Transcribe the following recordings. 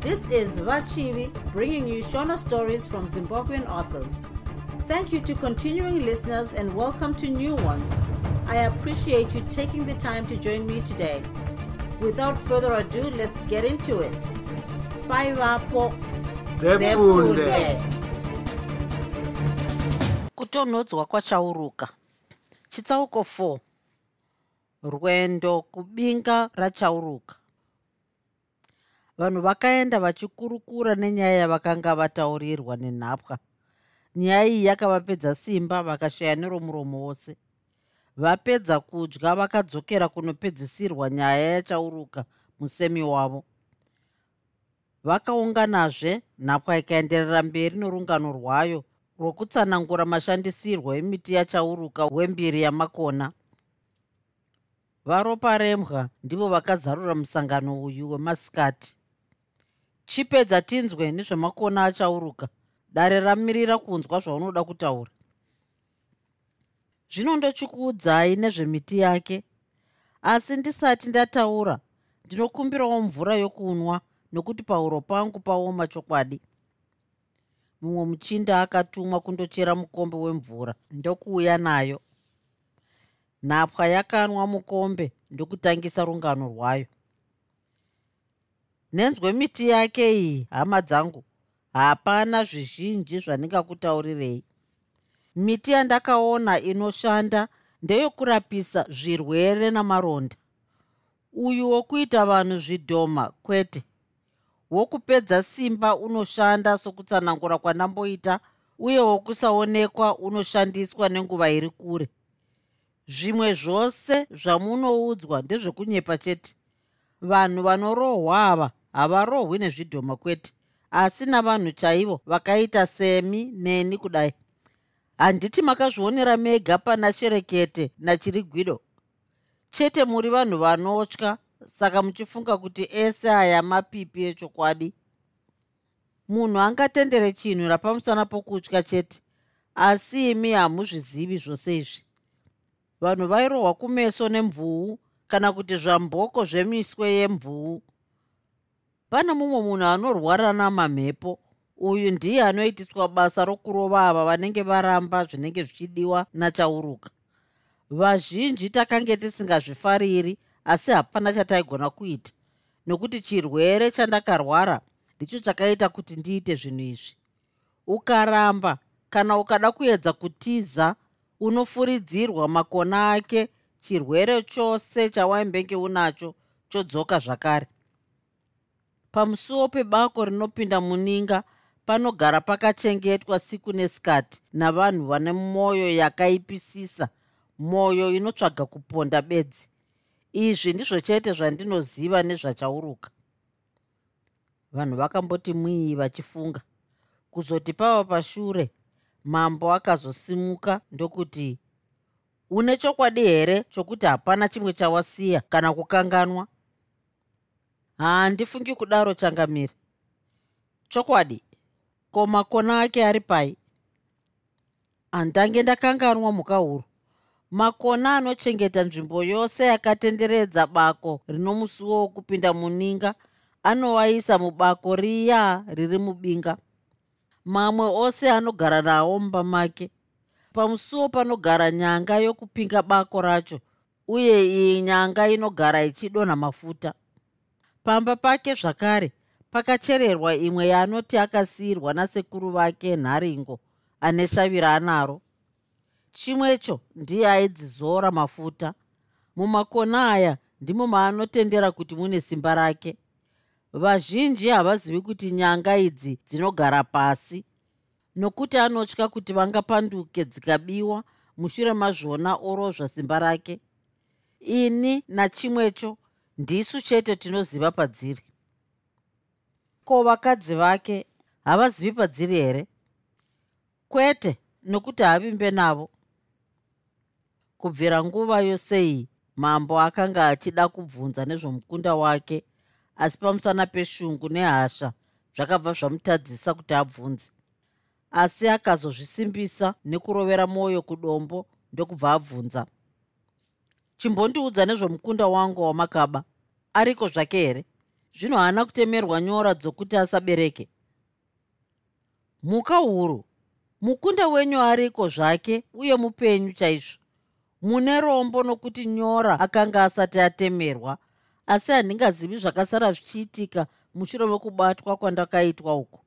This is Vachivi bringing you Shona stories from Zimbabwean authors. Thank you to continuing listeners and welcome to new ones. I appreciate you taking the time to join me today. Without further ado, let's get into it. Bye, Vapo. dzepfunde kutonhodzwa kwachauruka chitsauko 4 rwendo kubinga rachauruka vanhu vakaenda vachikurukura nenyaya yavakanga vataurirwa nenhapwa. Nyaya iyi yakavapedza simba vakashaya neromuromo wose. Vapedza kudya vakadzokera kunopedzisirwa nyaya yachauruka musemi wavo. Vakaunganazve nhapwa ikaenderera mberi norungano rwayo rwokutsanangura mashandisirwo emiti yachauruka wembiri yamakona. Varopa rembwa ndivo vakazarura musangano uyu wemasikati chipedza tinzwe nezvemakona achauruka. Dare ramirira kunzwa zvaunoda kutaura. Zvino ndochikuudzai nezvemiti yake. Asi ndisati ndataura ndinokumbirawo mvura yokunwa nokuti pauro pangu paoma chokwadi. Mumwe muchinda akatumwa kundochera mukombe wemvura ndokuuya nayo. Nhapwa yakanwa mukombe ndokutangisa rungano rwayo nenzwe miti yake iyi hama dzangu hapana zvizhinji zvandingakutaurirei miti yandakaona inoshanda ndeyokurapisa zvirwere namaronda. Uyu wokuita vanhu zvidhoma kwete. Wokupedza simba unoshanda sokutsanangura kwandamboita uye wokusaonekwa unoshandiswa nenguva iri kure. Zvimwe zvose zvamunoudzwa ndezvekunyepa chete. Vanhu vanorohwa ava havarohwi nezvidhoma kwete asi navanhu chaivo vakaita semi neni kudai. Handiti makazvionera mega pana cherekete nachirigwido. Chete muri vanhu vanotya saka muchifunga kuti ese aya mapipi echokwadi. Munhu angatendere chinhu rapamusana pokutya chete asi imi hamuzvizivi zvose izvi. Vanhu vairohwa kumeso nemvuu kana kuti zvamboko zvemiswe yemvuu pane mumwe munhu anorwara namamhepo uyu ndiye anoitiswa basa rokurova ava vanenge varamba zvinenge zvichidiwa nachauruka. Vazhinji takange tisingazvifariri asi hapana chataigona kuita nokuti chirwere chandakarwara ndicho chakaita kuti ndiite zvinhu izvi. Ukaramba kana ukada kuedza kutiza unofuridzirwa makona ake chirwere chose chawaimbenge unacho chodzoka zvakare pamusuwo pebako rinopinda muninga panogara pakachengetwa siku nesikati navanhu vane mwoyo yakaipisisa mwoyo inotsvaga kuponda bedzi. Izvi ndizvo chete zvandinoziva nezvachauruka. Vanhu vakamboti mwii vachifunga. Kuzoti pava pashure mambo akazosimuka ndokuti une chokwadi here chokuti hapana chimwe chawasiya kana kukanganwa handifungi kudaro changamiri chokwadi ko makona ake ari pai. Handange ndakanganwa muka huru. Makona anochengeta nzvimbo yose yakatenderedza bako rino musuwo wokupinda muninga anovaisa mubako riya riri mubinga. Mamwe ose anogara nawo mumba make. Pamusuwo panogara nyanga yokupinga bako racho uye iyi nyanga inogara ichidonha mafuta pamba pake zvakare pakachererwa imwe yaanoti akasiyirwa nasekuru vake nharingo ane shavira anaro. Chimwecho ndiye aidzizora mafuta. Mumakona aya ndimo maanotendera kuti mune simba rake. Vazhinji havazivi kuti nyanga idzi dzinogara pasi. Nokuti anotya kuti vangapanduke dzikabiwa mushure mazvona orozva simba rake. Ini nachimwecho ndisu chete tinoziva padziri. Ko vakadzi vake havazivi padziri here? Kwete nokuti havimbe navo. Kubvira nguva yose iyi mambo akanga achida kubvunza nezvomukunda wake asi pamusana peshungu nehasha zvakabva zvamutadzisa kuti abvunze. Asi akazozvisimbisa nekurovera mwoyo kudombo ndokubva abvunza. Chimbondiudza nezvomukunda wangu wamakaba ariko zvake here? Zvino haana kutemerwa nyora dzokuti asabereke. Mhuka huru. Mukunda wenyu ariko zvake uye mupenyu chaizvo. Mune rombo nokuti nyora akanga asati atemerwa. Asi handingazivi zvakasara zvichiitika mushure mekubatwa kwandakaitwa uku.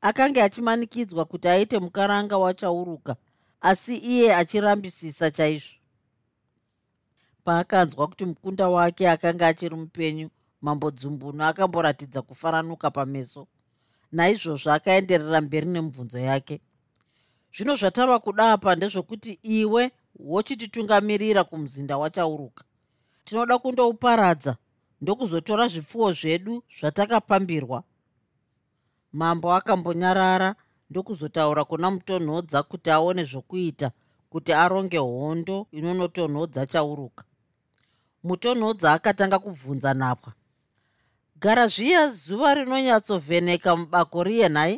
Akanga achimanikidzwa kuti aite mukaranga wachauruka asi iye achirambisisa chaizvo paakanzwa kuti mukunda wake akanga achiri mupenyu mambo dzumbuno akamboratidza kufaranuka pameso. Naizvozvo akaenderera mberi nemubvunzo yake. Zvino zvatava kuda apa ndezvokuti iwe wochititungamirira kumuzinda wachauruka. Tinoda kundouparadza ndokuzotora zvipfuwo zvedu zvatakapambirwa. Mambo akambonyarara ndokuzotaura kuna mutonhodza kuti aone zvokuita kuti aronge hondo inonotonhodza chauruka mutonhodza akatanga kubvunza nhapwa gara zviya zuva rinonyatsovheneka mubako riye nhai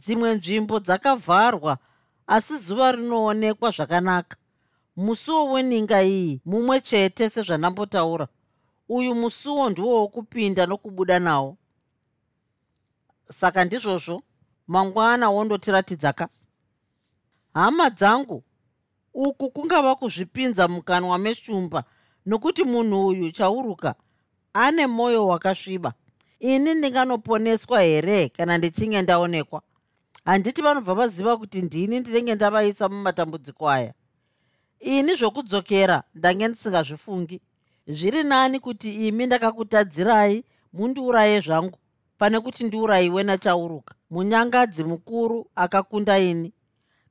dzimwe nzvimbo dzakavharwa asi zuva rinoonekwa zvakanaka. Musuwo weninga iyi mumwe chete sezvandambotaura uyu musuwo ndiwo wokupinda nokubuda nawo saka ndizvozvo mangwana wondotiratidzaka hama dzangu uku kungava kuzvipinza mukanwa meshumba nokuti munhu uyu chauruka ane mwoyo wakasviba. Ini ndinganoponeswa here kana ndichinge ndaonekwa? Handiti vanobva vaziva kuti ndini ndinenge ndavaisa mumatambudziko aya. Ini zvokudzokera ndange ndisingazvifungi. Zviri nani kuti imi ndakakutadzirai mundiuraye zvangu. Pane kuti ndiurayiwe nachauruka. Munyangadzi mukuru akakunda ini.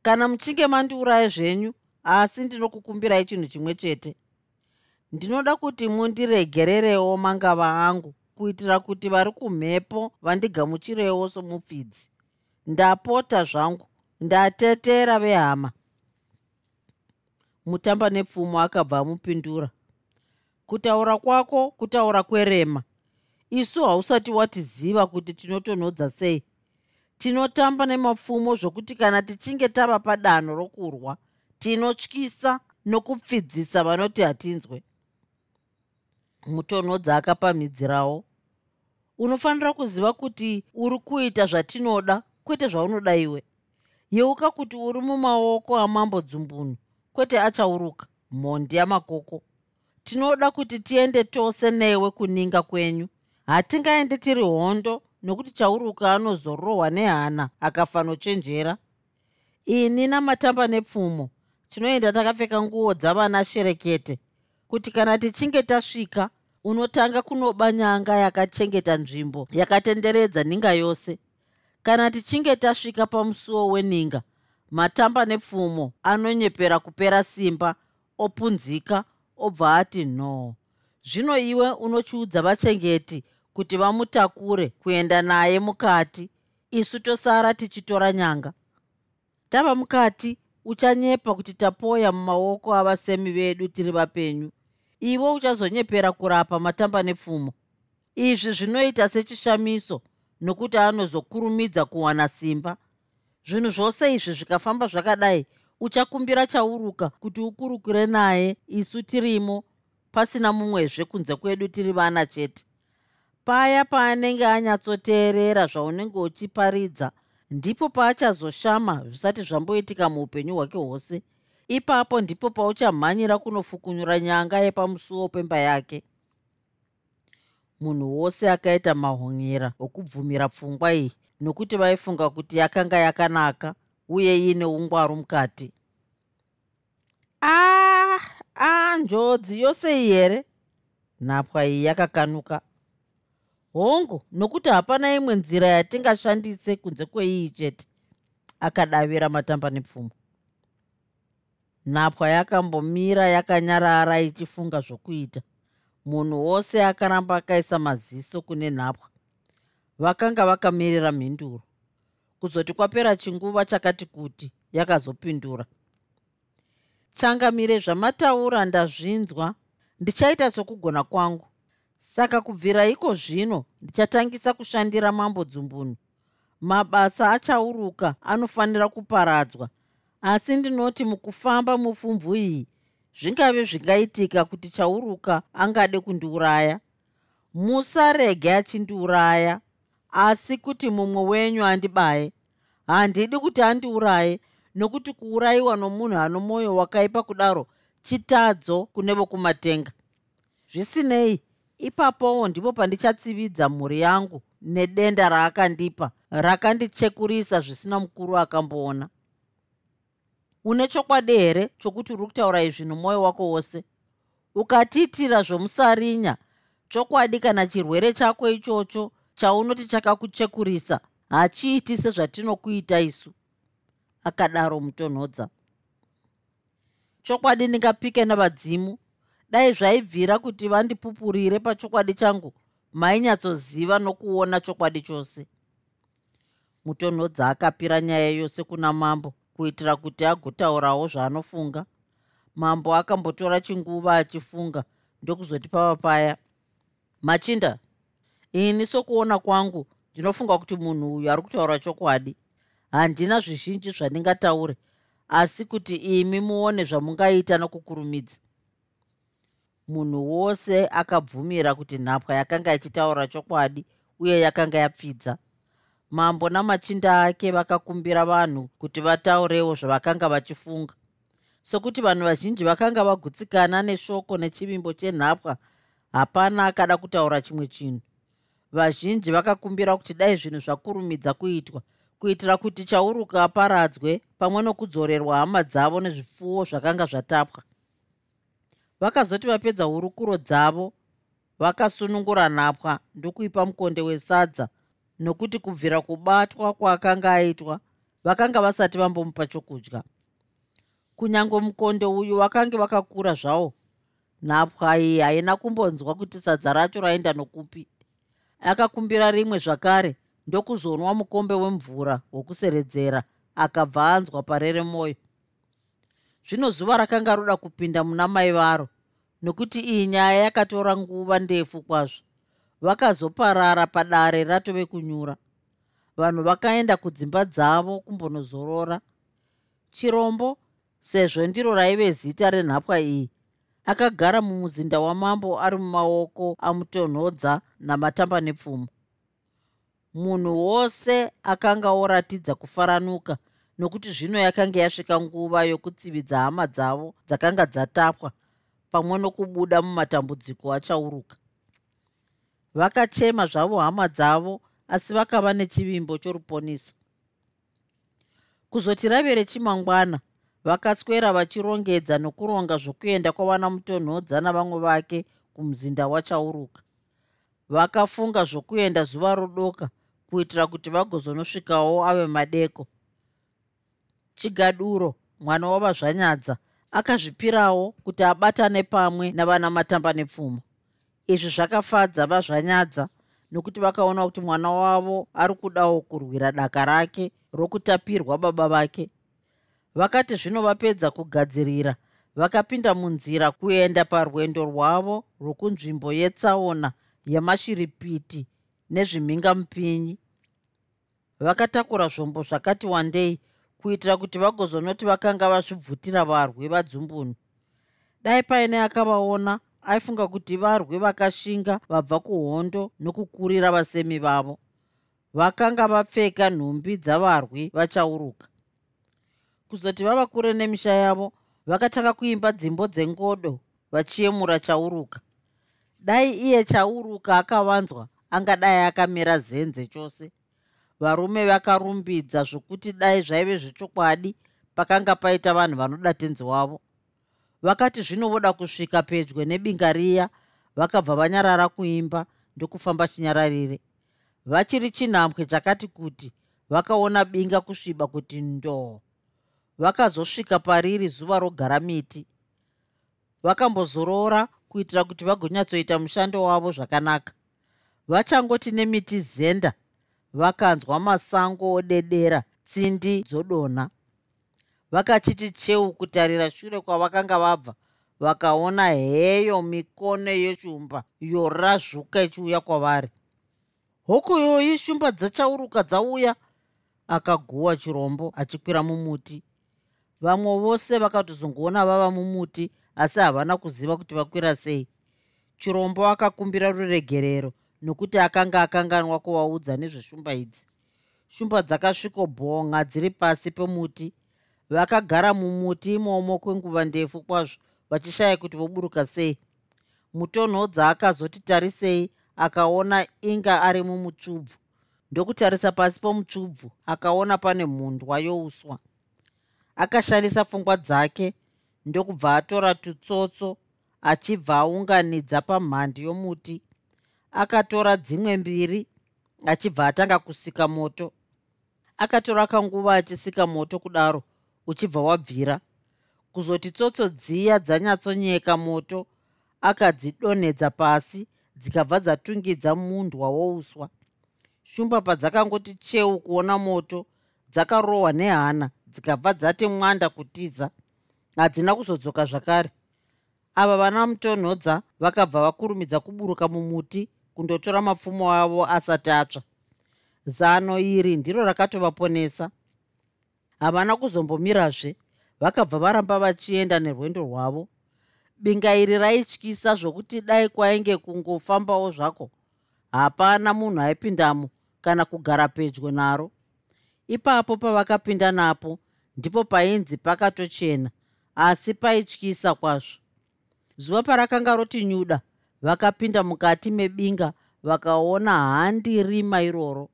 Kana muchinge mandiuraye zvenyu asi ndinokukumbirai chinhu chimwe chete. Ndinoda kuti mundiregererewo mangava angu kuitira kuti vari kumhepo vandigamuchirewo somupfidzi. Ndapota zvangu ndatetera vehama. Mutamba nepfumo akabva amupindura. Kutaura kwako kutaura kwerema. Isu hausati watiziva kuti tinotonhodza sei. Tinotamba nemapfumo zvokuti kana tichinge tava padanho rokurwa tinotyisa nokupfidzisa vanoti hatinzwe. Mutonhodza akapamhidzirawo. Unofanira kuziva kuti uri kuita zvatinoda kwete zvaunoda iwe. Yeuka kuti uri mumaoko amambo dzumbunu kwete achauruka mhondi yamakoko. Tinoda kuti tiende tose newe kuninga kwenyu. Hatingaende tiri hondo nokuti chauruka anozorohwa nehana akafanochenjera ini namatamba nepfumo tinoenda takapfeka nguo dzavana sherekete kuti kana tichinge tasvika unotanga kunoba nyanga yakachengeta nzvimbo yakatenderedza ninga yose. Kana tichinge tasvika pamusuwo weninga matamba nepfumo anonyepera kupera simba opunzika obva ati no. Zvino iwe unochiudza vachengeti kuti vamutakure kuenda naye mukati isu tosara tichitora nyanga. Tava mukati uchanyepa kuti tapoya mumaoko avasemi vedu tiri vapenyu. Ivo uchazonyepera kurapa matamba nepfumo. Izvi zvinoita sechishamiso nokuti anozokurumidza kuwana simba. Zvinhu zvose izvi zvikafamba zvakadai. Uchakumbira chauruka kuti ukurukure naye isu tirimo pasina mumwezve kunze kwedu tiri vana chete. Paya paanenge anyatsoteerera zvaunenge uchiparidza ndipo paachazoshama zvisati zvamboitika muupenyu hwake hwose ipapo ndipo pauchamhanyira kunofukunyura nyanga yepamusuwo pemba yake. Munhu wose akaita mahonyera okubvumira pfungwa iyi nokuti vaifunga kuti yakanga yakanaka uye iine ungwaru mukati. A a njodzi yose iyi here? Nhapwa iyi yakakanuka hongu nokuti hapana imwe nzira yatingashandise kunze kweiyi chete. Akadavira matamba nepfumo nhapwa yakambomira yakanyarara ichifunga zvokuita. Munhu wose akaramba akaisa maziso kune nhapwa. Vakanga vakamirira mhinduro. Kuzoti kwapera chinguva chakati kuti yakazopindura. Changamire zvamataura ndazvinzwa. Ndichaita sokugona kwangu saka kubvira iko zvino ndichatangisa kushandira mambo dzumbunu. Mabasa achauruka anofanira kuparadzwa. Asi ndinoti mukufamba mupfumvu iyi zvingave zvingaitika kuti chauruka angade kundiuraya. Musarege achindiuraya asi kuti mumwe wenyu andibaye. Handidi kuti andiuraye nokuti kuurayiwa nomunhu ano mwoyo wakaipa kudaro chitadzo kune vokumatenga. Zvisinei ipapowo ndipo pandichatsividza mhuri yangu nedenda raakandipa rakandichekurisa zvisina mukuru akamboona. Une chokwadi here chokuti uri kutaura izvi nomwoyo wako wose? Ukatiitira zvomusarinya chokwadi kana chirwere chako ichocho chaunoti chakakuchekurisa hachiiti sezvatinokuita isu akadaro mutonhodza. Chokwadi ndingapike navadzimu dai zvaibvira kuti vandipupurire pachokwadi changu mainyatsoziva nokuona chokwadi chose. Mutonhodza akapira nyaya yose kuna mambo kuitira kuti agotaurawo zvaanofunga. Mambo akambotora chinguva achifunga ndokuzoti pava paya machinda ini sokuona kwangu ndinofunga kuti munhu uyu ari kutaura chokwadi. Handina zvizhinji zvandingataure asi kuti imi muone zvamungaita nokukurumidza munhu wose akabvumira kuti nhapwa yakanga ichitaura chokwadi uye yakanga yapfidza. Mambo namachinda ake vakakumbira vanhu kuti vataurewo zvavakanga vachifunga. Sokuti vanhu vazhinji vakanga vagutsikana neshoko nechivimbo chenhapwa hapana akada kutaura chimwe chinhu. Vazhinji vakakumbira kuti dai zvinhu zvakurumidza kuitwa kuitira kuti chauruka aparadzwe pamwe nokudzorerwa hama dzavo nezvipfuwo zvakanga zvatapwa vakazoti vapedza hurukuro dzavo vakasunungura nhapwa ndokuipa mukonde wesadza nokuti kubvira kubatwa kwaakanga aitwa vakanga vasati vambomupa chokudya. Kunyange mukonde uyu wakange vakakura zvawo nhapwa iyi haina kumbonzwa kuti sadza racho raenda nokupi. Akakumbira rimwe zvakare ndokuzonwa mukombe wemvura wokuseredzera akabva anzwa parere mwoyo zvino zuva rakanga roda kupinda muna mai varo nokuti iyi nyaya yakatora nguva ndefu kwazvo. Vakazoparara padare ratove kunyura. Vanhu vakaenda kudzimba dzavo kumbonozorora. Chirombo sezvo ndiro raive zita renhapwa iyi akagara mumuzinda wamambo ari mumaoko amutonhodza namatamba nepfumo. Munhu wose akanga oratidza kufaranuka nokuti zvino yakanga yasvika nguva yokutsividza hama dzavo dzakanga dzatapwa pamwe nokubuda mumatambudziko achauruka. Vakachema zvavo hama dzavo asi vakava nechivimbo choruponiso kuzoti rave rechimangwana vakaswera vachirongedza nokuronga zvokuenda kwavana mutonhodza navamwe vake kumuzinda wachauruka. Vakafunga zvokuenda zuva rodoka kuitira kuti vagozonosvikawo ave madeko chigaduro mwana wavazvanyadza akazvipirawo kuti abatane pamwe navana matamba nepfumo. Izvi zvakafadza vazvanyadza nokuti vakaona kuti mwana wavo ari kudawo kurwira daka rake rokutapirwa baba vake. Vakati zvino vapedza kugadzirira vakapinda munzira kuenda parwendo rwavo rwokunzvimbo yetsaona yamashiripiti nezvimhingamupinyi vakatakura zvombo zvakati wandei kuitira kuti vagozonoti vakanga vazvibvutira varwi vadzumbunu dai paine akavaona aifunga kuti varwi vakashinga vabva kuhondo nokukurira vasemi vavo. Vakanga vapfeka nhumbi dzavarwi vachauruka. Kuzoti vava kure nemisha yavo vakatanga kuimba dzimbo dzengodo vachiyemura chauruka. Dai iye chauruka akavanzwa angadai akamera zenze chose varume vakarumbidza zvokuti dai zvaive zvechokwadi pakanga paita vanhu vanoda tenzi wavo. Vakati zvinovoda kusvika pedyo nebinga riya vakabva vanyarara kuimba ndokufamba chinyararire. Vachiri chinhambwe chakati kuti vakaona binga kusviba kuti ndoo vakazosvika pariri zuva rogara miti. Vakambozorora kuitira kuti vagonyatsoita mushando wavo zvakanaka. Vachangoti nemiti zenda vakanzwa masango odedera tsindi dzodonha vakachiti cheu kutarira shure kwavakanga vabva vakaona heyo mikone yeshumba yorazvuka ichiuya kwavari. Hokoyoyi shumba dzachauruka dzauya akaguwa chirombo achikwira mumuti. Vamwe vose vakatozongoona vava mumuti asi havana kuziva kuti vakwira sei. Chirombo akakumbira ruregerero nokuti akanga akanganwa kuvaudza nezveshumba idzi. Shumba dzakasvikobhonga dziri pasi pemuti. Vakagara mumuti imomo kwenguva ndefu kwazvo vachishaya kuti voburuka sei. Mutonhodza akazoti tarisei akaona inga ari mumutsvubvu. Ndokutarisa pasi pomutsvubvu akaona pane mhundwa youswa. Akashandisa pfungwa dzake ndokubva atora tutsotso achibva aunganidza pamhandi yomuti akatora dzimwe mbiri achibva atanga kusika moto. Akatora kanguva achisika moto kudaro uchibva wabvira. Kuzoti tsotso dziya dzanyatsonyeka moto akadzidonhedza pasi dzikabva dzatungidza mundwa wouswa. Shumba padzakangoti cheu kuona moto dzakarohwa nehana dzikabva dzati mwanda kutiza. Hadzina kuzodzoka zvakare. Ava vana mutonhodza vakabva vakurumidza kuburuka mumuti kundotora mapfumo avo asati atsva. Zano iri ndiro rakatovaponesa. Havana kuzombomirazve vakabva varamba vachienda nerwendo rwavo. Binga iri raityisa zvokuti dai kwainge kungofambawo zvako hapana munhu aipindamo kana kugara pedyo naro. Ipapo pavakapinda napo ndipo painzi pakatochena asi paityisa kwazvo. Zuva parakanga roti nyuda vakapinda mukati mebinga vakaona handirima iroro.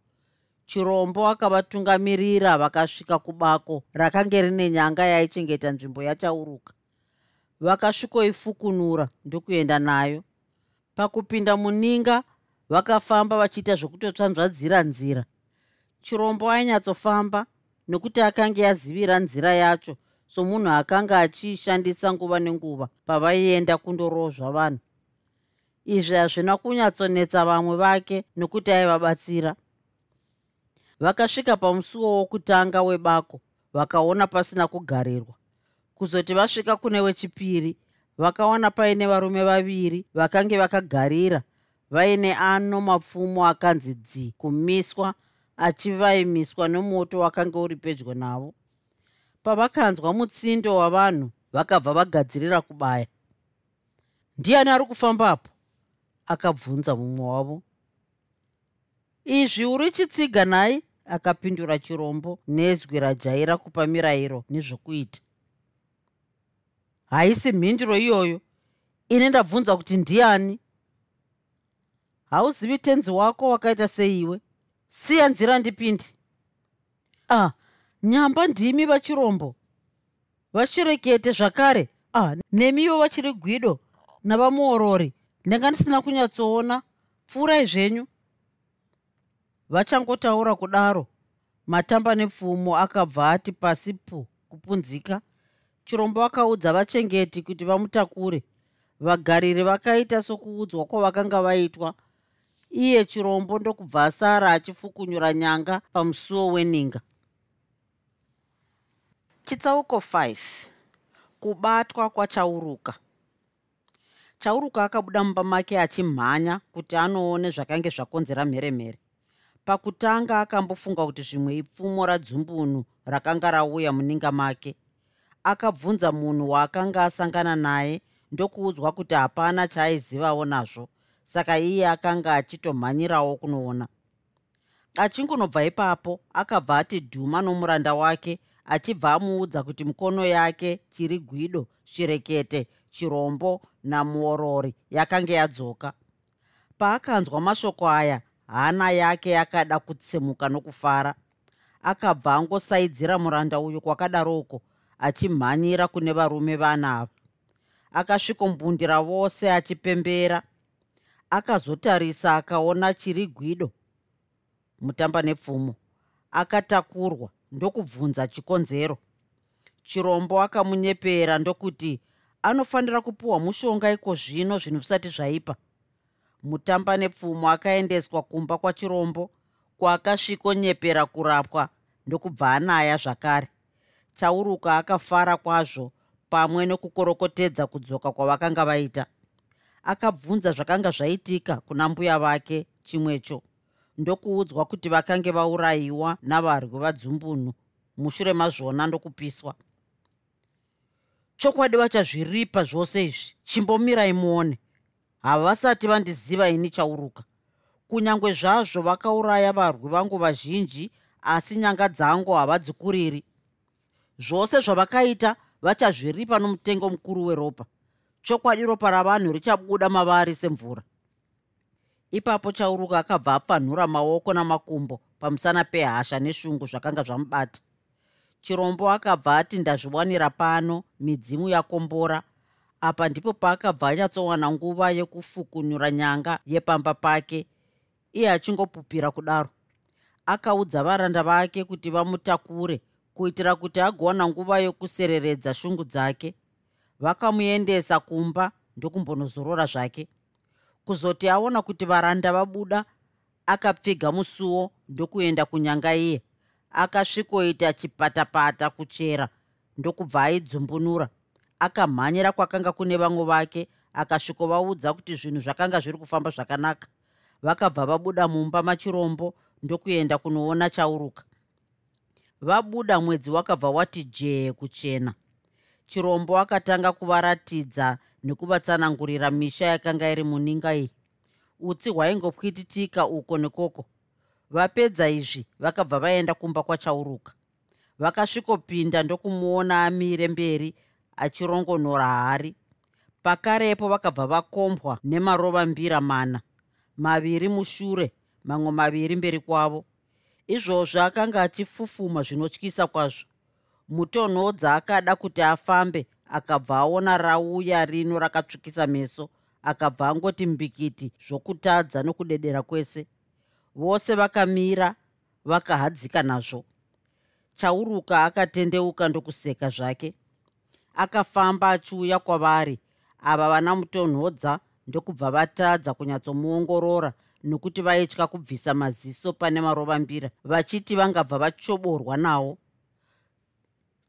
Chirombo akavatungamirira vakasvika kubako rakanga rine nyanga yaichengeta nzvimbo yachauruka. Vakasvikoifukunura ndokuenda nayo. Pakupinda muninga vakafamba vachiita zvokutotsvanzvadzira nzira chirombo ainyatsofamba nokuti akanga yazivira nzira yacho somunhu akanga achiishandisa nguva nenguva pavaienda kundorozva vanhu izvi hazvina kunyatsonetsa vamwe vake nokuti aivabatsira. Vakasvika pamusuwo wokutanga webako vakaona pasina kugarirwa kuzoti vasvika kune wechipiri vakaona paine varume vaviri vakange vakagarira vaine ano mapfumo akanzi dzi kumiswa achivaimiswa nomoto wakanga uri pedyo navo. Pavakanzwa mutsindo wavanhu vakabva vagadzirira kubaya. Ndiani ari kufambapo akabvunza mumwe wavo. Izvi uri chitsiga nai akapindura chirombo nezwi rajaira kupa mirayiro nezvokuita. Haisi mhinduro iyoyo ini ndabvunza kuti ndiani? Hauzivi tenzi wako wakaita seiwe? Siya nzira ndipindi ah nyamba ndimi vachirombo. Vachirekete zvakare. Ah nemiwo vachiri gwido navamuorori ndanga ndisina kunyatsoona. Pfuurai zvenyu. Vachangotaura kudaro matamba nepfumo akabva ati pasi pu kupunzika. Chirombo akaudza vachengeti kuti vamutakure. Vagariri vakaita sokuudzwa kwavakanga vaitwa. Iye chirombo ndokubva asara achifukunyura nyanga pamusuwo weninga. Chitsauko 5 kubatwa kwachauruka chauruka akabuda mumba make achimhanya kuti anoone zvakange zvakonzera mheremhere. Pakutanga akambofunga kuti zvimwe ipfumo radzumbunu rakanga rauya muninga make. Akabvunza munhu waakanga asangana naye ndokuudzwa kuti hapana chaaizivawo nazvo saka iye akanga achitomhanyirawo kunoona. Achingunobva ipapo akabva ati dhuma nomuranda wake achibva amuudza kuti mukono yake chiri gwido chirekete chirombo namuorori yakanga yadzoka. Paakanzwa mashoko aya hana yake yakada kutsemuka nokufara. Akabva angosaidzira muranda uyu kwakadaroko achimhanyira kune varume vana ava. Akasvikombundira vose achipembera. Akazotarisa akaona chiri gwido mutamba nepfumo. Akatakurwa ndokubvunza chikonzero. Chirombo akamunyepera ndokuti anofanira kupiwa mushonga iko zvino zvinhu zvisati zvaipa. Mutamba nepfumo akaendeswa kumba kwachirombo kwaakasvikonyepera kurapwa ndokubva anaya zvakare. Chauruka akafara kwazvo pamwe nokukorokotedza kudzoka kwavakanga vaita. Akabvunza zvakanga zvaitika kuna mbuya vake chimwecho ndokuudzwa kuti vakange vaurayiwa navarwi vadzumbunu mushure mazvona ndokupiswa chokwadi vachazviripa zvose izvi chimbomirai muone. Havasati vandiziva ini chauruka. Kunyange zvazvo vakauraya varwi vangu vazhinji asi nyanga dzangu havadzikuriri zvose zvavakaita vachazviripa nomutengo mukuru weropa. Chokwadi ropa ravanhu richabuda mavari semvura. Ipapo chauruka akabva apfanhura maoko namakumbo pamusana pehasha neshungu zvakanga zvamubata chirombo akabva ati ndazviwanira pano midzimu yakombora. Apa ndipo paakabva anyatsowana nguva yekufukunyura nyanga yepamba pake iye achingopupira kudaro. Akaudza varanda vake kuti vamutakure kuitira kuti agowana nguva yokusereredza shungu dzake. Vakamuendesa kumba ndokumbonozorora zvake. Kuzoti aona kuti varanda vabuda akapfiga musuo ndokuenda kunyanga iye akasvikoita chipatapata kuchera ndokubva aidzumbunura akamhanyira kwakanga kune vamwe vake akasvikovaudza kuti zvinhu zvakanga zviri kufamba zvakanaka. Vakabva vabuda mumba machirombo ndokuenda kunoona chauruka. Vabuda mwedzi wakabva wati jee kuchena. Chirombo akatanga kuvaratidza nekuvatsanangurira misha yakanga iri muninga iyi. Utsi hwaingopwititika uko nekoko vapedza izvi vakabva vaenda kumba kwachauruka. Vakasvikopinda ndokumuona amire mberi achirongonora hari. Pakarepo vakabva vakombwa nemarova mbira mana maviri mushure mamwe maviri mberi kwavo. Izvozvo akanga achifufuma zvinotyisa kwazvo. Mutonhodza akada kuti afambe akabva aona rauya rino rakatsvukisa meso akabva angoti mbikiti zvokutadza nokudedera kwese vose vakamira vakahadzika nazvo. Chauruka akatendeuka ndokuseka zvake. Akafamba achiuya kwavari ava vana mutonhodza ndokubva vatadza kunyatsomuongorora nokuti vaitya kubvisa maziso pane marovambira vachiti vangabva vachoborwa nawo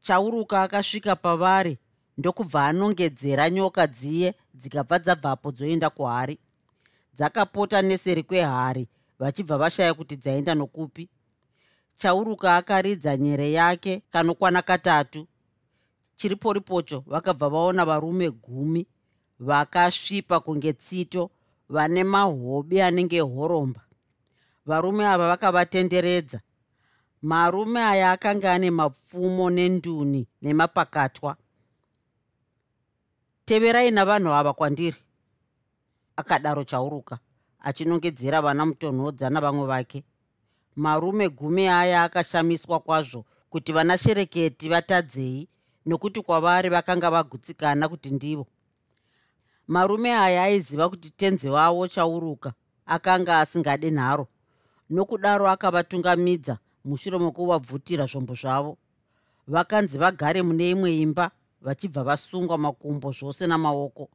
chauruka akasvika pavari ndokubva anongedzera nyoka dziye dzikabva dzabvapo dzoenda kuhari. Dzakapota neseri kwehari vachibva vashaya kuti dzaenda nokupi. Chauruka akaridza nyere yake kanokwana katatu. Chiriporipocho vakabva vaona varume gumi vakasvipa kunge tsito vane mahobi anenge horomba. Varume ava vakavatenderedza. Marume aya akanga ane mapfumo nenduni nemapakatwa. Teverai navanhu ava kwandiri akadaro chauruka achinongedzera vana mutonhodza navamwe vake. Marume gumi aya akashamiswa kwazvo kuti vana shereketi vatadzei nokuti kwavari vakanga vagutsikana kuti ndivo. Marume aya aiziva kuti tenzi wavo chauruka akanga asingade nharo nokudaro akavatungamidza mushure mokuvabvutira zvombo zvavo. Vakanzi vagare mune imwe imba vachibva vasungwa makumbo zvose namaoko.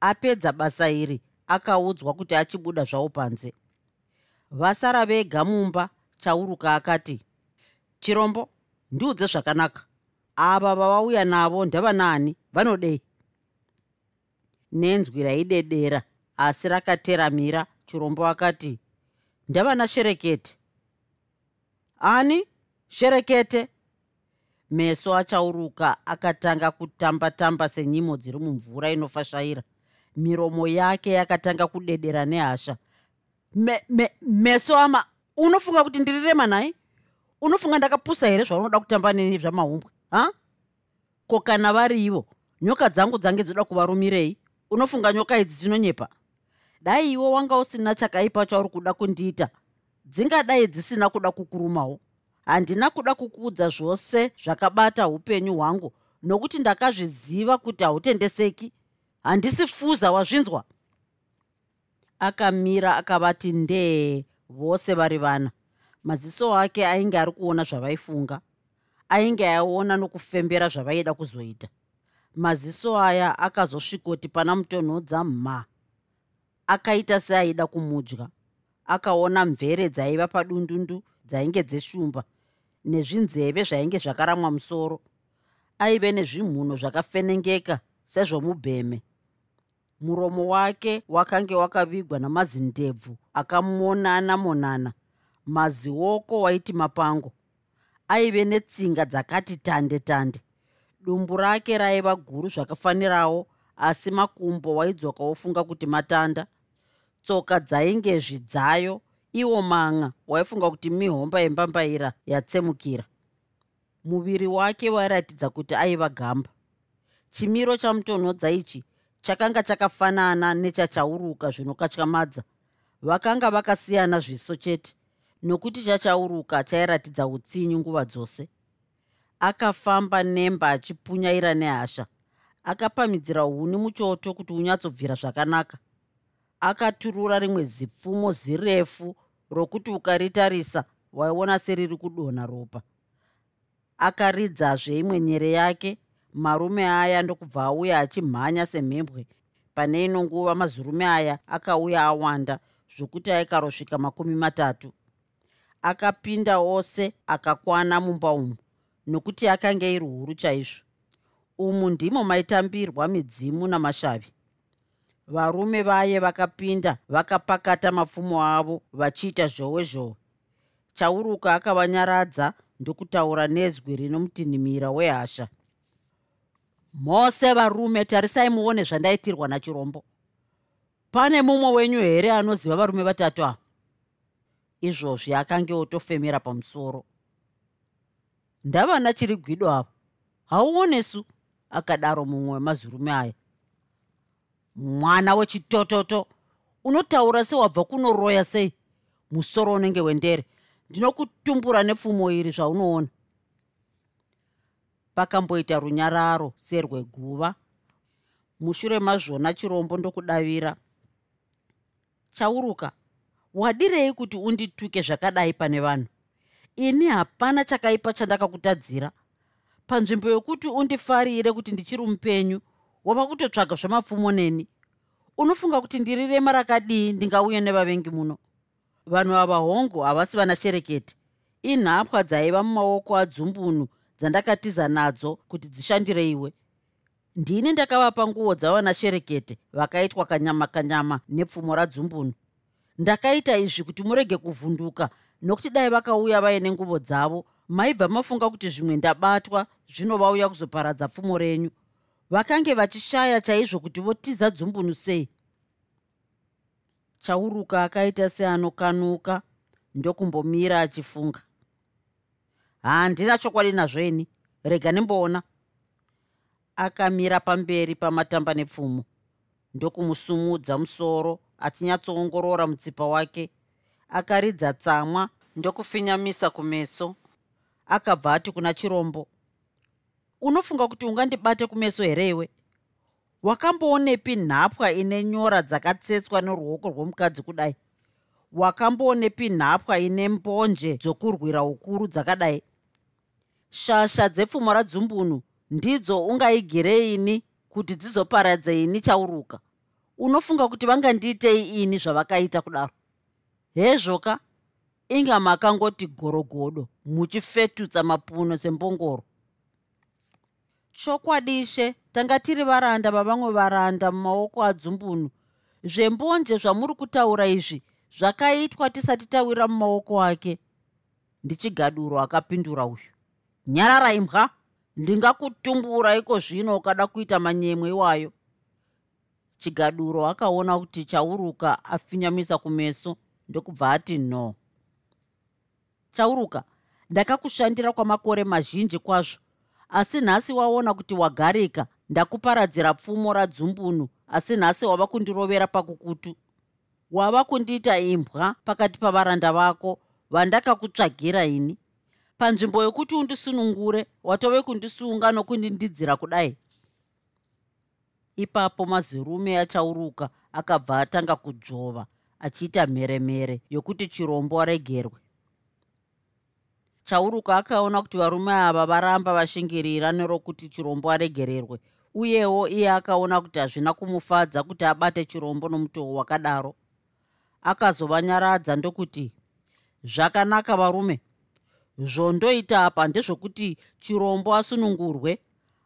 Apedza basa iri akaudzwa kuti achibuda zvavo panze. Vasara vega mumba chauruka akati chirombo ndiudze zvakanaka. Ava vavauya navo ndavanaani vanodei nenzwi raidedera asi rakateramira chirombo akati ndavana sherekete. Ani? Sherekete? Meso achauruka akatanga kutamba-tamba senyimo dziri mumvura inofashaira miromo yake yakatanga kudedera nehasha. Me, me, meso ama unofunga kuti ndiri remanai unofunga ndakapusa here zvaunoda kutamba neni zvamahumbwe ha? Ko kana variivo nyoka dzangu dzange dzoda kuvarumirei? Unofunga nyoka idzi dzinonyepa? Dai iwe wanga usina chakaipa chauri kuda kundiita. Dzingadai dzisina kuda kukurumawo handina kuda kukuudza zvose zvakabata upenyu hwangu nokuti ndakazviziva kuti hautendeseki handisi fuza wazvinzwa? Akamira akavati ndee vose vari vana. Maziso ake ainge ari kuona zvavaifunga ainge aiona nokufembera zvavaida kuzoita. Maziso aya akazosvikoti pana mutonhodza mha akaita seaida kumudya. Akaona mvere dzaiva padundundu dzainge dzeshumba nezvinzeve zvainge zvakaramwa musoro. Aive nezvimhuno zvakafenengeka sezvomubheme muromo wake wakange wakavigwa namazindebvu akamonana monana. Mazioko waiti mapango. Aive netsinga dzakati tande tande. Dumbu rake raiva guru zvakafanirawo asi makumbo waidzoka wofunga kuti matanda. Tsoka dzainge zvidzayo iwo man'a waifunga kuti mihomba yembambaira yatsemukira. Muviri wake wairatidza kuti aiva gamba. Chimiro chamutonhodza ichi chakanga chakafanana nechachauruka zvinokatyamadza vakanga vakasiyana zviso chete nokuti chachauruka chairatidza utsinyu nguva dzose. Akafamba nemba achipunyaira nehasha akapamidzira huni muchoto kuti unyatsobvira zvakanaka. Akaturura rimwe zipfumo zirefu rokuti ukaritarisa waiona seriri kudonha ropa. Akaridzazve imwe nyere yake marume aya ndokubva auya achimhanya semhembwe. Pane ino nguva mazurume aya akauya awanda zvokuti aikarosvika makumi matatu. Akapinda ose akakwana mumba umu nokuti akanga iri huru chaizvo. Umu ndimo maitambirwa midzimu namashavi. Varume vaye vakapinda vakapakata mapfumo avo vachiita zhowe zhowe chauruka akavanyaradza ndokutaura nezwi rino mutinhimira wehasha mose varume tarisai muone zvandaitirwa nachirombo. Pane mumwe wenyu here anoziva varume vatatu ava? Izvozvi akange otofemera pamusoro. Ndava nachiri gwido avo hauonesu akadaro mumwe wemazurume aya. Mwana wechitototo unotaura sewabva kunoroya sei? Musoro unenge wendere. Ndinokutumbura nepfumo iri zvaunoona pakamboita runyararo serweguva mushure mazvona chirombo ndokudavira. Chauruka wadirei kuti undituke zvakadai pane vanhu? Ini hapana chakaipa chandakakutadzira. Panzvimbo yokuti undifarire kuti ndichiri mupenyu wava kutotsvaga zvamapfumo neni. Unofunga kuti ndiri rema rakadii ndingauya nevavengi muno? Vanhu ava hongu havasi vana shereketi inhapwa dzaiva mumaoko adzumbunu dzandakatiza nadzo kuti dzishandire iwe. Ndini ndakavapa nguo dzavana sherekete vakaitwa kanyama kanyama nepfumo radzumbunu. Ndakaita izvi kuti murege kuvhunduka nokuti dai vakauya vaine nguvo dzavo maibva mafunga kuti zvimwe ndabatwa zvino vauya kuzoparadza pfumo renyu. Vakange vachishaya chaizvo kuti votiza dzumbunu sei? Chauruka akaita seanokanuka ndokumbomira achifunga handina chokwadi nazvo ini. Rega nimboona. Akamira pamberi pamatamba nepfumo. Ndokumusumudza musoro achinyatsoongorora mutsipa wake. Akaridza tsamwa ndokufinyamisa kumeso. Akabva ati kuna chirombo unofunga kuti ungandibate kumeso here iwe? Wakamboonepi nhapwa ine nyora dzakatsetswa neruoko rwomukadzi kudai? Wakamboonepi nhapwa ine mbonje dzokurwira ukuru dzakadai shasha dzepfumo radzumbunu ndidzo ungaigireini kuti dzizoparadze ini chauruka. Unofunga kuti vangandiitei ini zvavakaita kudaro? Hezvoka inga makangoti gorogodo muchifetutsa mapuno sembongoro. Chokwadishe tanga tiri varanda vavamwe varanda mumaoko adzumbunu zvembonje zvamuri kutaura izvi zvakaitwa tisati tawira mumaoko ake ndichigaduro akapindura uyu nyarara imbwa ndingakutumbura iko zvino ukada kuita manyemwe iwayo. Chigaduro akaona kuti chauruka afinyamisa kumeso. Ndokubva ati no. Chauruka. Ndakakushandira kwamakore mazhinji kwazvo. Asi nhasi waona kuti wagarika. Ndakuparadzira pfumo radzumbunu. Asi nhasi wava kundirovera pakukutu. Wava kundiita imbwa pakati pavaranda vako. Vandakakutsvagira ini panzvimbo yokuti undisunungure watove kundisunga nokundindidzira kudai? Ipapo mazirume achauruka akabva atanga kudzvova achiita mheremhere yokuti chirombo aregerwe. Chauruka akaona kuti varume ava varamba vashingirira nerokuti chirombo aregererwe uyewo iye akaona kuti hazvina kumufadza kuti abate chirombo nomutoo wakadaro. Akazovanyaradza ndokuti zvakanaka varume zvondoita apa ndezvokuti chirombo asunungurwe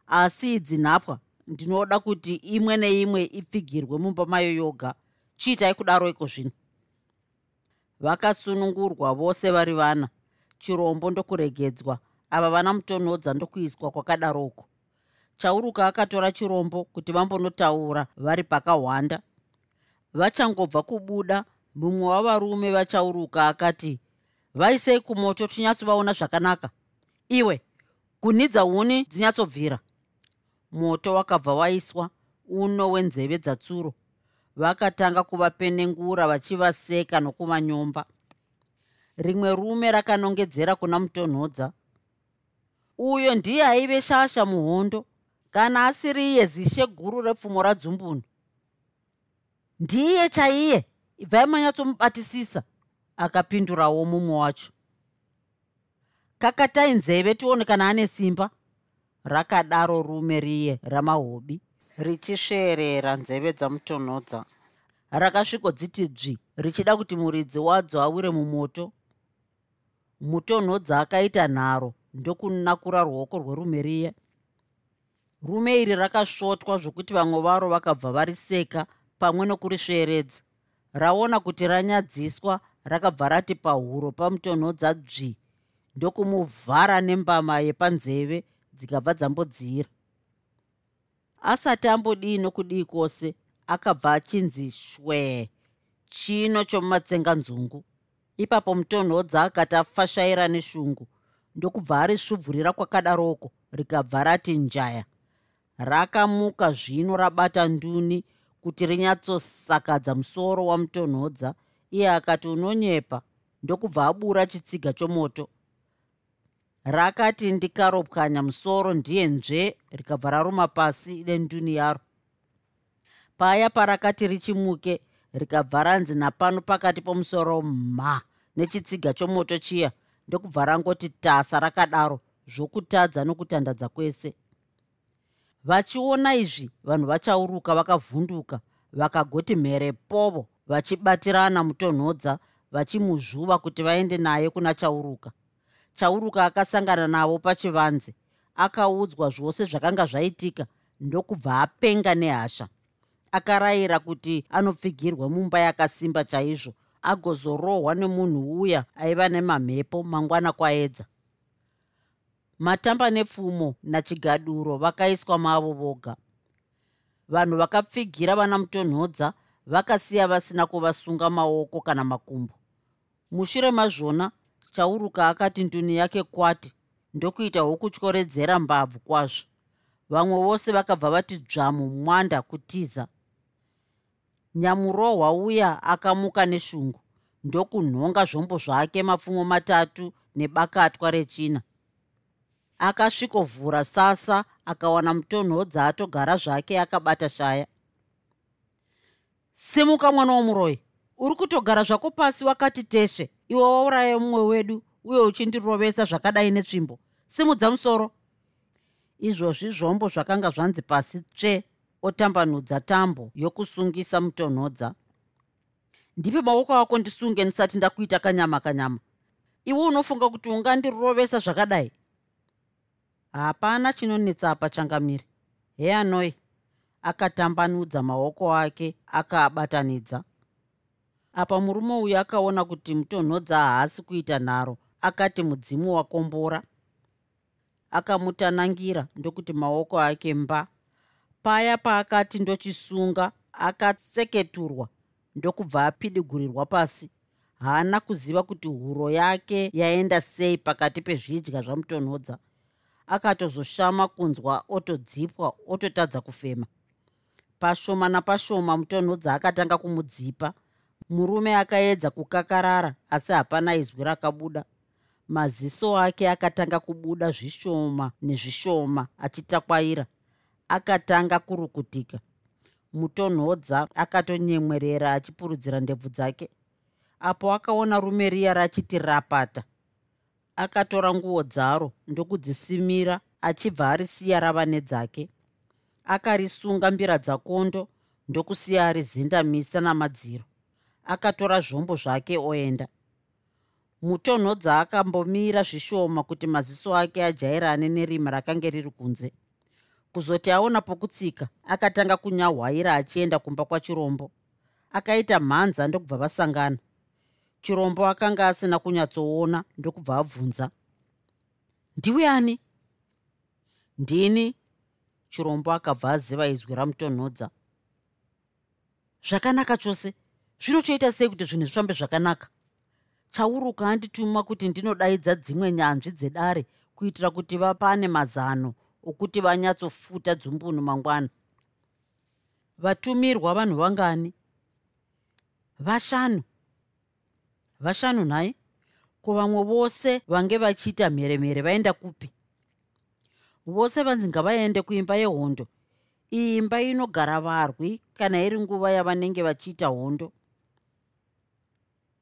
asi idzi nhapwa ndinoda kuti imwe neimwe ipfigirwe mumba mayo yoga. Chiitai kudaro iko zvino. Vakasunungurwa vose vari vana. Chirombo ndokuregedzwa. Ava vana mutonhodza ndokuiswa kwakadaroko. Chauruka akatora chirombo kuti vambonotaura vari pakahwanda. Vachangobva kubuda mumwe wavarume vachauruka akati vaisei kumoto tinyatsovaona zvakanaka. Iwe kunhidza huni dzinyatsobvira. Moto wakabva waiswa uno wenzeve dzatsuro. Vakatanga kuvapenengura vachivaseka nokuvanyomba rimwe rume rakanongedzera kuna mutonhodza. Uyo ndiye aive shasha muhondo kana asiri iye zishe guru repfumo radzumbunu ndiye chaiye ibvai manyatsomubatisisa akapindurawo mumwe wacho. Kakatai nzeve tione kana ane simba. Rakadaro rume riye ramahobi. Richisveerera nzeve dzamutonhodza. Rakasvikodziti dzvi richida kuti muridzi wadzo awire mumoto. Mutonhodza akaita nharo ndokunakura ruoko rwerume riye. Rume iri rakasvotwa zvokuti vamwe varo vakabva variseka pamwe nokurisveeredza raona kuti ranyadziswa rakabva rati pahuro pamutonhodza dzvi ndokumuvhara nembama yepanzeve dzikabva dzambodziyira asati ambodii nokudii kwose akabva achinzi shwee chino chomumatsenganzungu ipapo mutonhodza akati afashaira neshungu. Ndokubva arisvubvurira kwakadaroko rikabva rati njaya rakamuka zvino rabata nduni kuti rinyatsosakadza musoro wamutonhodza iye akati unonyepa. Ndokubva abura chitsiga chomoto. Rakati ndikaropwanya musoro ndiye nzve. Rikabva raruma pasi nenduni yaro. Paya parakati richimuke rikabva ranzi napano pakati pomusoro mha nechitsiga chomoto chiya ndokubva rangoti tasa rakadaro zvokutadza nokutandadza kwese. Vachiona izvi vanhu vachauruka vakavhunduka vakagoti mhere povo vachibatirana mutonhodza vachimuzvuva kuti vaende naye kuna chauruka. Chauruka akasangana navo pachivanze akaudzwa zvose zvakanga zvaitika ndokubva apenga nehasha. Akarayira kuti anopfigirwa mumba yakasimba chaizvo agozorohwa nemunhu uya aiva nemamhepo mangwana kwaedza. Matamba nepfumo nachigaduro vakaiswa mavo voga. Vanhu vakapfigira vana mutonhodza vakasiya vasina kuvasunga maoko kana makumbo. Mushure mazvona chauruka akati nduni yake kwati ndokuita hwokutyoredzera mbabvu kwazvo. Vamwe vose vakabva vati dzvamu mwanda kutiza. Nyamurohwa uya akamuka neshungu. Ndokunhonga zvombo zvake mapfumo matatu nebakatwa rechina. Akasvikovhura sasa akawana mutonhodza atogara zvake akabata shaya simuka mwana womuroi uri kutogara zvako pasi wakati teshe. Iwe wauraya mumwe wedu uye uchindirovesa zvakadai netsvimbo. Simudza musoro. Izvozvi zvombo zvakanga zvanzi pasi tsve otambanudza tambo yokusungisa mutonhodza. Ndipe maoko ako ndisunge ndisati ndakuita kanyama kanyama. Iwe unofunga kuti ungandirovesa zvakadai? Hapana chinonetsa apa changamiri heanoi akatambanudza maoko ake akaabatanidza. Apa murume uyu akaona kuti mutonhodza haasi kuita nharo akati mudzimu wakombora. Akamutanangira ndokuti maoko ake mba. Paya paakati ndochisunga akatseketurwa ndokubva apidigurirwa pasi. Haana kuziva kuti huro yake yaenda sei pakati pezvidya zvamutonhodza. Akatozoshama kunzwa otodzipwa ototadza kufema pashoma napashoma mutonhodza akatanga kumudzipa. Murume akaedza kukakarara asi hapana izwi rakabuda. Maziso ake akatanga kubuda zvishoma nezvishoma achitakwaira. Akatanga kurukutika. Mutonhodza akatonyemwerera achipurudzira ndebvu dzake. Apo akaona rume riya rachiti rapata. Akatora nguo dzaro ndokudzisimira achibva arisiya rava nedzake akarisunga mbira dzakondo ndokusiya arizendamisa namadziro. Akatora zvombo zvake oenda. Mutonhodza akambomira zvishoma kuti maziso ake ajairane nerima rakanga riri kunze. Kuzoti aona pokutsika akatanga kunyahwaira achienda kumba kwachirombo. Akaita mhanza ndokubva vasangana. Chirombo akanga asina kunyatsoona ndokubva abvunza. Ndiwe ani? Ndini chirombo akabva aziva izwi ramutonhodza. Zvakanaka chose. Zvinotoita sei kuti zvinhu zvifambe zvakanaka? Chauruka andituma kuti ndinodaidza dzimwe nyanzvi dzedare kuitira kuti vapane mazano okuti vanyatsofuta dzumbunu mangwana. Vatumirwa vanhu vangani? Vashanu. Vashanu nhai? Ko vamwe vose vange vachiita mheremhere vaenda kupi vose vanzi ngavaende kuimba yehondo. Imba inogara varwi kana iri nguva yavanenge vachiita hondo.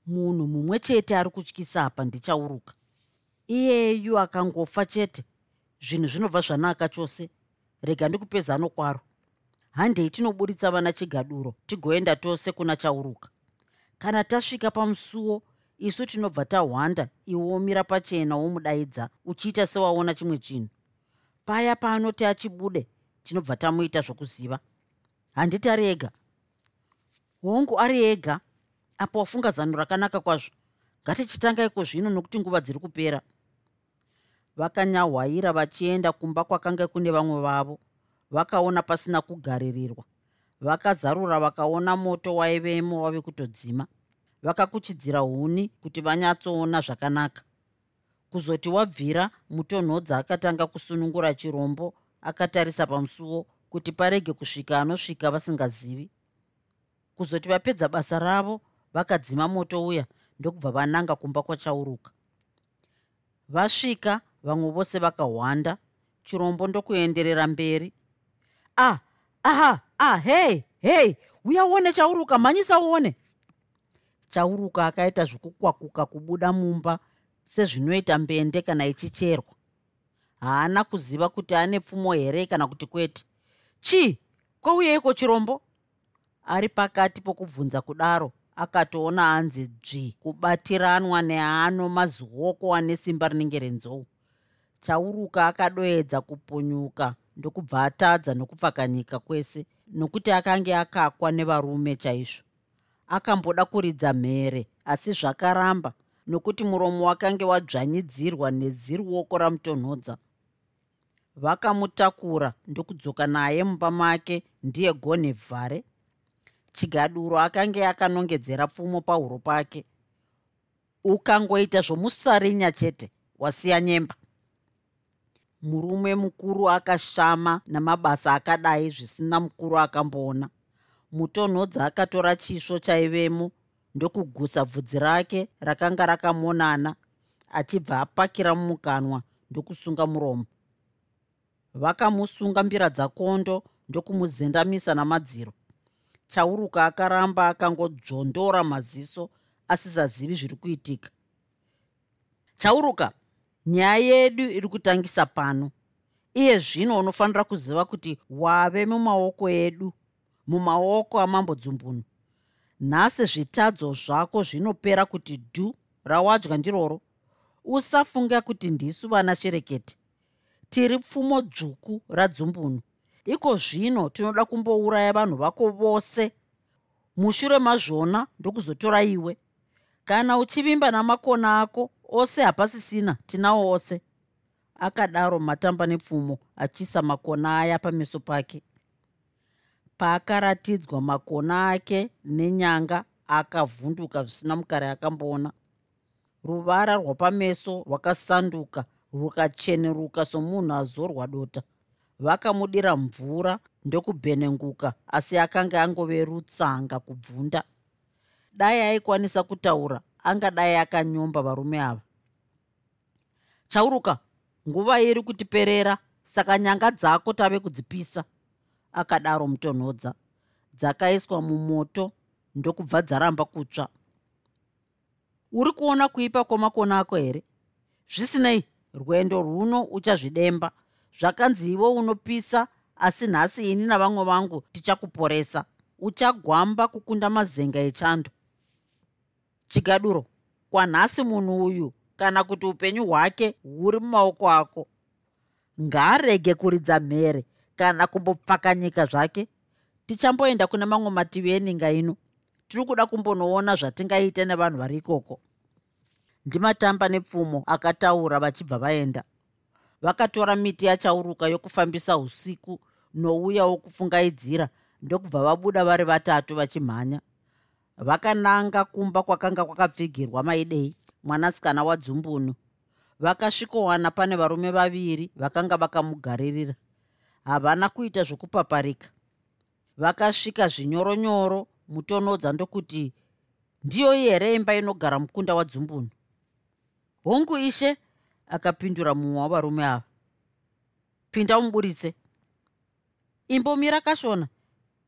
Munhu mumwe chete ari kutyisa apa ndichauruka. Iyeyu akangofa chete. Zvinhu zvinobva zvanaka chose. Rega ndikupe zano kwaro. Handei tinoburitsa vana chigaduro tigoenda tose kuna chauruka. Kana tasvika pamusuwo isu tinobva tahwanda iwomira pachena womudaidza uchiita sewaona chimwe chinhu paya paanoti achibude tinobva tamuita zvokuziva. Handiti ari ega. Hongu ari ega apa wafunga zano rakanaka kwazvo. Ngatichitanga iko zvino nokuti nguva dziri kupera. Vakanyahwaira vachienda kumba kwakanga kune vamwe vavo. Vakaona pasina kugaririrwa vakazarura vakaona moto waivemo wave kutodzima. Vakakuchidzira huni kuti vanyatsoona zvakanaka kuzoti wabvira mutonhodza akatanga kusunungura chirombo akatarisa pamusuwo kuti parege kusvika anosvika vasingazivi. Kuzoti vapedza basa ravo vakadzima moto uya ndokubva vananga kumba kwachauruka. Vasvika vamwe vose vakahwanda chirombo ndokuenderera mberi. Ah aha ah hei hei uya uone chauruka mhanyisa uone. Chauruka akaita zvokukwakuka kubuda mumba sezvinoita mbende kana ichicherwa. Haana kuziva kuti ane pfumo here kana kuti kwete. Chii? Kwauyeiko chirombo? Ari pakati pokubvunza kudaro akatoona anzi dzvi kubatiranwa neano mazioko ane simba rinenge renzou. Chauruka akadoedza kupunyuka ndokubva atadza nokupfakanyika kwese nokuti akange akakwa nevarume chaizvo. Akamboda kuridza mhere asi zvakaramba nokuti muromo wakange wadzvanyidzirwa neziruoko ramutonhodza. Vakamutakura ndokudzoka naye mumba make ndiye gonhe vhare. Chigaduro akange akanongedzera pfumo pahuro pake. Ukangoita zvomusarinya chete wasiya nyemba. Murume mukuru akashama namabasa akadai zvisina mukuru akamboona. Mutonhodza akatora chisvo chaivemo ndokugusa bvudzi rake rakanga rakamonana achibva apakira mumukanwa ndokusunga muromo. Vakamusunga mbira dzakondo ndokumuzendamisa namadziro. Chauruka akaramba akangodzvondora maziso asisazivi zviri kuitika. Chauruka nyaya yedu iri kutangisa pano. Iye zvino unofanira kuziva kuti wave mumaoko edu mumaoko amambo dzumbunu nhasi zvitadzo zvako zvinopera kuti dhu rawadya ndiroro. Usafunga kuti ndisu vana cherekete. Tiri pfumo dzvuku radzumbunu. Iko zvino tinoda kumbouraya vanhu vako vose. Mushure mazvona ndokuzotora iwe. Kana uchivimba namakona ako ose hapasisina tinawo ose. Akadaro matamba nepfumo achiisa makona aya pameso pake paakaratidzwa makona ake nenyanga akavhunduka zvisina mukare akamboona. Ruvara rwapameso rwakasanduka rukacheneruka somunhu azorwa dota. Vakamudira mvura ndokubhenenguka asi akanga angove rutsanga kubvunda. Dai aikwanisa kutaura angadai akanyomba varume ava. Chauruka nguva iri kutiperera saka nyanga dzako tave kudzipisa akadaro mutonhodza. Dzakaiswa mumoto ndokubva dzaramba kutsva. Uri kuona kuipa kwomakona ako here? Zvisinei rwendo rwuno uchazvidemba. Zvakanzi ivo unopisa asi nhasi ini navamwe vangu tichakuporesa. Uchagwamba kukunda mazenga echando. Chigaduro kwanhasi munhu uyu kana kuti upenyu hwake huri mumaoko ako ngaarege kuridza mhere kana kumbopfakanyika zvake? Tichamboenda kuna mamwe mativi eninga ino. Tiri kuda kumbonoona zvatingaita nevanhu vari ikoko. Ndimatamba nepfumo akataura vachibva vaenda. Vakatora miti yachauruka yokufambisa usiku nouyawo kupfungaidzira ndokubva vabuda vari vatatu vachimhanya. Vakananga kumba kwakanga kwakapfigirwa maidei mwanasikana wadzumbunu. Vakasvikowana pane varume vaviri vakanga vakamugaririra havana kuita zvokupaparika. Vakasvika zvinyoronyoro mutonodza ndokuti ndiyo here imba inogara mukunda wadzumbunu hongu ishe akapindura mumwe wavarume ava. Pinda umuburitse. Imbomira kashona.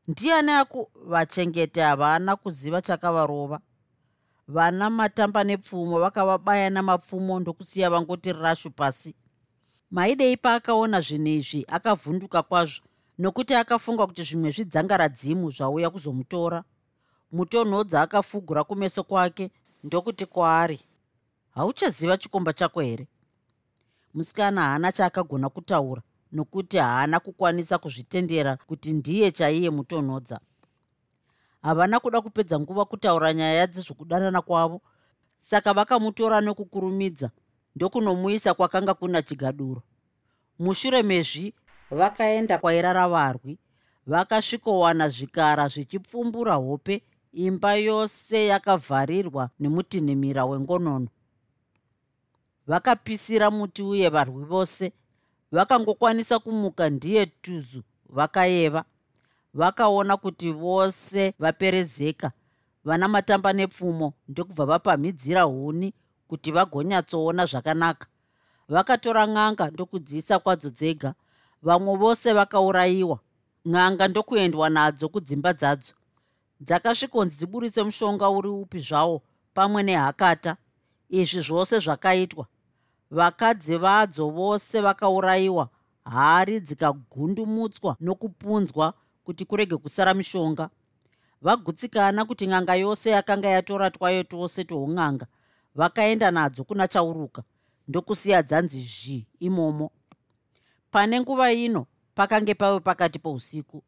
Ndiani aku vachengete havana kuziva chakavarova. Vana matamba nepfumo vakavabaya namapfumo ndokusiya vangoti rashu pasi maidei paakaona zvinhu izvi akavhunduka kwazvo nokuti akafunga kuti zvimwe zvidzangaradzimu zvauya kuzomutora. Mutonhodza akafugura kumeso kwake ndokuti kwaari. Hauchaziva chikomba chako here? Musikana haana chaakagona kutaura nokuti haana kukwanisa kuzvitendera kuti ndiye chaiye mutonhodza havana kuda kupedza nguva kutaura nyaya dzezvokudanana kwavo saka vakamutora nekukurumidza ndokunomuisa kwakanga kuna chigaduro. Mushure mezvi vakaenda kwairara varwi vakasvikowana zvikara zvichipfumbura hope imba yose yakavharirwa nemutinhimira wengonono. Vakapisira muti uye varwi vose vakangokwanisa kumuka ndiye tuzu vakayeva. Vakaona kuti vose vaperezeka vana matamba nepfumo ndokubva vapamhidzira huni kuti vagonyatsoona zvakanaka. Vakatora n'anga ndokudziisa kwadzo dzega. Vamwe vose vakaurayiwa. N'anga ndokuendwa nadzo kudzimba dzadzo. Dzakasvikonzi dziburitse mushonga uri upi zvawo pamwe nehakata. Izvi zvose zvakaitwa. Vakadzi vadzo vose vakaurayiwa. Hari dzikagundumutswa nokupunzwa kuti kurege kusara mishonga. Vagutsikana kuti n'anga yose yakanga yatora twayo twose twoun'anga vakaenda nadzo kuna chauruka ndokusiya dzanzi zhi imomo. Pane nguva ino pakange pave pakati pousiku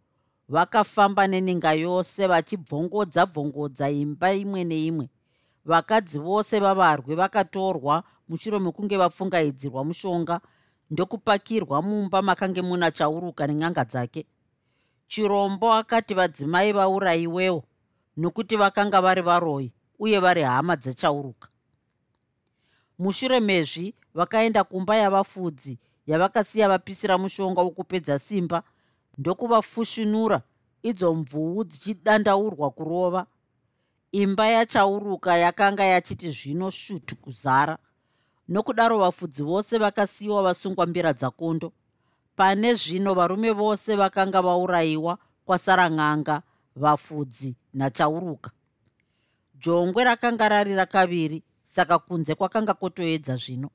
vakafamba neninga yose vachibvongodza bvongodza imba imwe neimwe. Vakadzi vose vavarwi vakatorwa mushure mekunge vapfungaidzirwa mushonga ndokupakirwa mumba makange muna chauruka nen'anga dzake. Chirombo akati vadzimai vaurayiwewo nokuti vakanga vari varoi uye vari hama dzechauruka mushure mezvi vakaenda kumba yavafudzi yavakasiya vapisira mushonga wokupedza simba. Ndokuvafushunura idzo mvuu dzichidandaurwa kurova. Imba yachauruka yakanga yachiti zvino shutu kuzara. Nokudaro vafudzi vose vakasiyiwa vasungwa mbira dzakondo. Pane zvino varume vose vakanga vaurayiwa kwasara n'anga vafudzi nachauruka. Jongwe rakanga rari rakaviri saka kunze kwakanga kwotoedza zvino.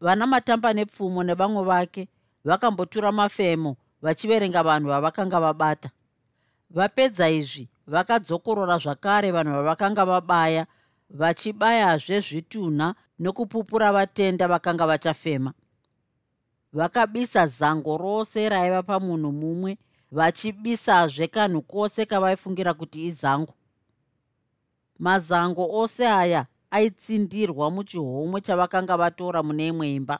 Vana matamba nepfumo nevamwe vake vakambotura mafemo vachiverenga vanhu vavakanga vabata. Vapedza izvi vakadzokorora zvakare vanhu vavakanga vabaya vachibayazve zvitunha nokupupura vatenda vakanga vachafema. Vakabisa zango rose raiva pamunhu mumwe vachibisazve kanhu kwose kavaifungira kuti izango. Mazango ose aya aitsindirwa muchihomwe chavakanga vatora mune imwe imba.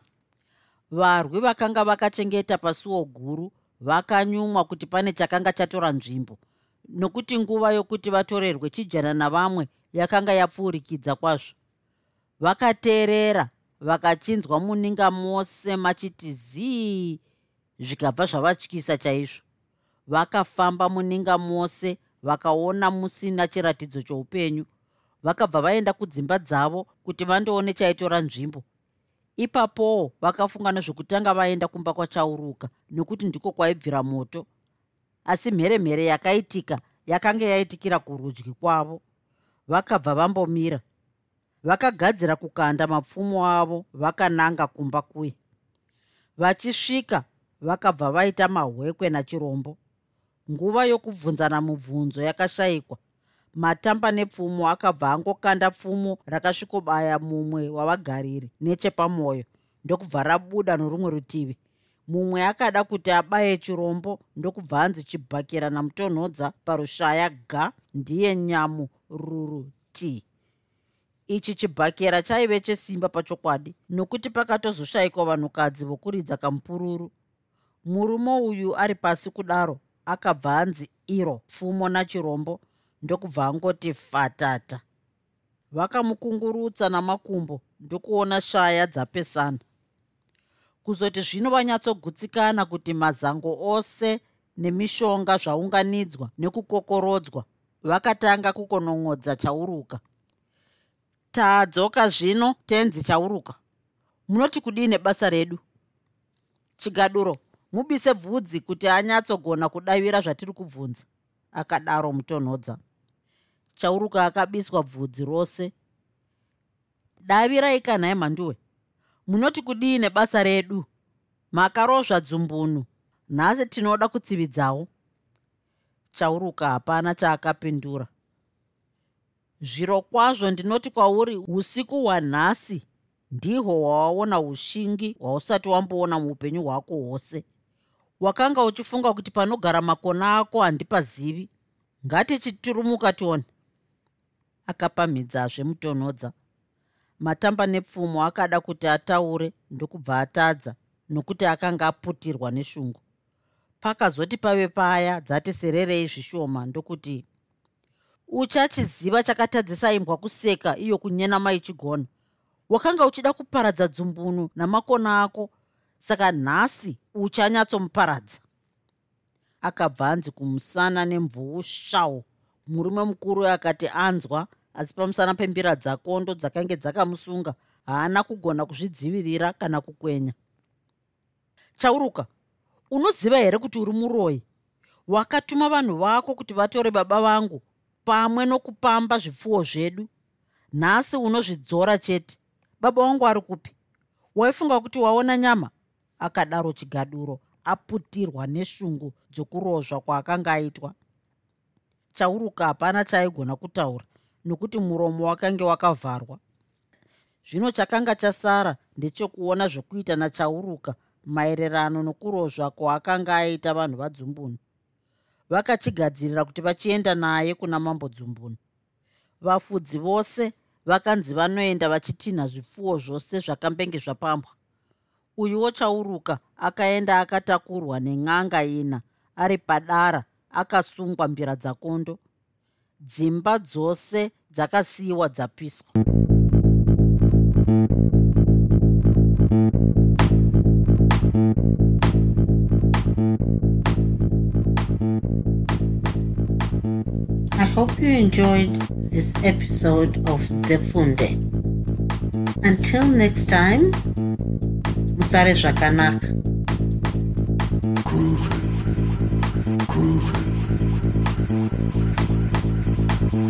Varwi vakanga vakachengeta pasuo guru vakanyumwa kuti pane chakanga chatora nzvimbo nokuti nguva yokuti vatorerwe chijana navamwe yakanga yapfuurikidza kwazvo. Vakateerera vakachinzwa muninga mose machiti zii! zvikabva zvavatyisa chaizvo. Vakafamba muninga mose vakaona musina chiratidzo choupenyu vakabva vaenda kudzimba dzavo kuti vandoone chaitora nzvimbo. Ipapowo vakafunga nezvokutanga vaenda kumba kwachauruka nokuti ndiko kwaibvira moto. Asi mheremhere yakaitika yakanga yaitikira kurudyi kwavo. Vakabva vambomira. Vakagadzira kukanda mapfumo avo vakananga kumba kuye. Vachisvika vakabva vaita mahwekwe nachirombo. Nguva yokubvunzana mubvunzo yakashayikwa matamba nepfumo akabva angokanda pfumo rakasvikobaya mumwe wavagariri nechepamwoyo ndokubva rabuda norumwe rutivi. Mumwe akada kuti abaye chirombo ndokubva anzi chibhakira namutonhodza parushaya ga ndiye nyamu ruru t. Ichi chibhakera chaive chesimba pachokwadi nokuti pakatozoshayikwa vanhukadzi vokuridza kamupururu murume uyu ari pasi kudaro akabva anzi iro pfumo nachirombo ndokubva angoti fatata vakamukungurutsa namakumbo ndokuona shaya dzapesana. Kuzoti zvino vanyatsogutsikana kuti mazango ose nemishonga zvaunganidzwa nekukokorodzwa vakatanga kukonongodza chauruka. Tadzoka zvino tenzi chauruka. Munoti kudii nebasa redu? Chigaduro mubise bvudzi kuti anyatsogona kudavira zvatiri kubvunza akadaro mutonhodza chauruka akabiswa bvudzi rose. Davirai kanhai mhanduwe munoti kudii nebasa redu? Makarozva dzumbunu. Nhasi tinoda kutsividzawo. Chauruka hapana chaakapindura. Zviro kwazvo ndinoti kwauri usiku hwanhasi ndihwo hwawaona ushingi hwausati wamboona muupenyu hwako hwose. Wakanga uchifunga kuti panogara makona ako handipazivi. Ngatichiturumuka tione akapamhidzazve mutonhodza matamba nepfumo akada kuti ataure ndokubva atadza nokuti akanga aputirwa neshungu. Pakazoti pave paya dzati sererei zvishoma ndokuti uchachiziva chakatadzisa imbwa kuseka iyo kunyenama ichigona wakanga uchida kuparadza dzumbunu namakona ako saka nhasi uchanyatsomuparadza. Akabva anzi kumusana nemvuu shau murume mukuru akati anzwa asi pamusana pembira dzakondo dzakange dzakamusunga haana kugona kuzvidzivirira kana kukwenya. Chauruka unoziva here kuti uri muroi wakatuma vanhu vako kuti vatore baba vangu pamwe nokupamba zvipfuwo zvedu? Nhasi unozvidzora chete. Baba vangu ari kupi? Waifunga kuti waona nyama? Akadaro chigaduro aputirwa neshungu dzokurozva kwaakanga aitwa chauruka hapana chaaigona kutaura nokuti muromo wakange wakavharwa. Zvino chakanga chasara ndechekuona zvokuita nachauruka maererano nokurozva kwaakanga aita vanhu vadzumbunu vakachigadzirira kuti vachienda naye kuna mambo dzumbunu vafudzi vose vakanzi vanoenda vachitinha zvipfuwo zvose zvakambenge zvapambwa. Uyuwo chauruka akaenda akatakurwa nen'anga ina ari padara akasungwa mbira dzakondo dzimba dzose dzakasiyiwa dzapiswa I hope you enjoyed this episode of Zefunde. Until next time, Musare Zvakanaka. Groovy, groovy.